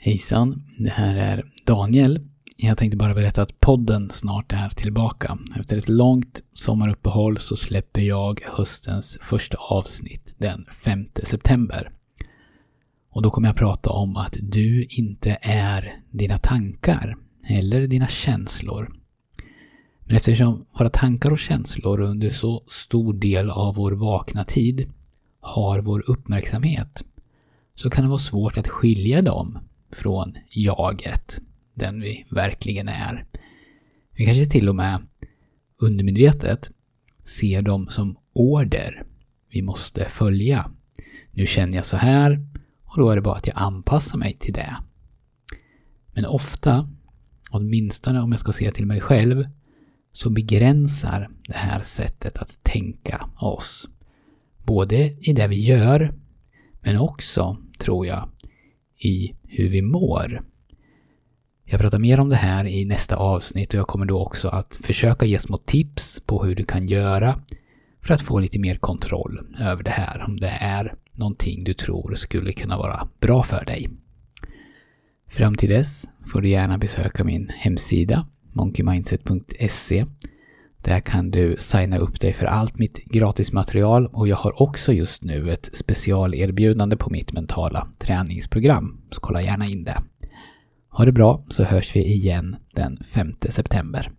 Hejsan, det här är Daniel. Jag tänkte bara berätta att podden snart är tillbaka. Efter ett långt sommaruppehåll så släpper jag höstens första avsnitt den 5 september. Och då kommer jag prata om att du inte är dina tankar eller dina känslor. Men eftersom våra tankar och känslor under så stor del av vår vakna tid har vår uppmärksamhet så kan det vara svårt att skilja dem från jaget, den vi verkligen är. Vi kanske till och med undermedvetet ser dem som order vi måste följa. Nu känner jag så här och då är det bara att jag anpassar mig till det. Men ofta, åtminstone om jag ska se till mig själv, så begränsar det här sättet att tänka oss. Både i det vi gör, men också, tror jag, i hur vi mår. Jag pratar mer om det här i nästa avsnitt och jag kommer då också att försöka ge små tips på hur du kan göra för att få lite mer kontroll över det här, om det är någonting du tror skulle kunna vara bra för dig. Fram till dess får du gärna besöka min hemsida monkeymindset.se där kan du signa upp dig för allt mitt gratismaterial och jag har också just nu ett specialerbjudande på mitt mentala träningsprogram. Så kolla gärna in det. Ha det bra så hörs vi igen den 5 september.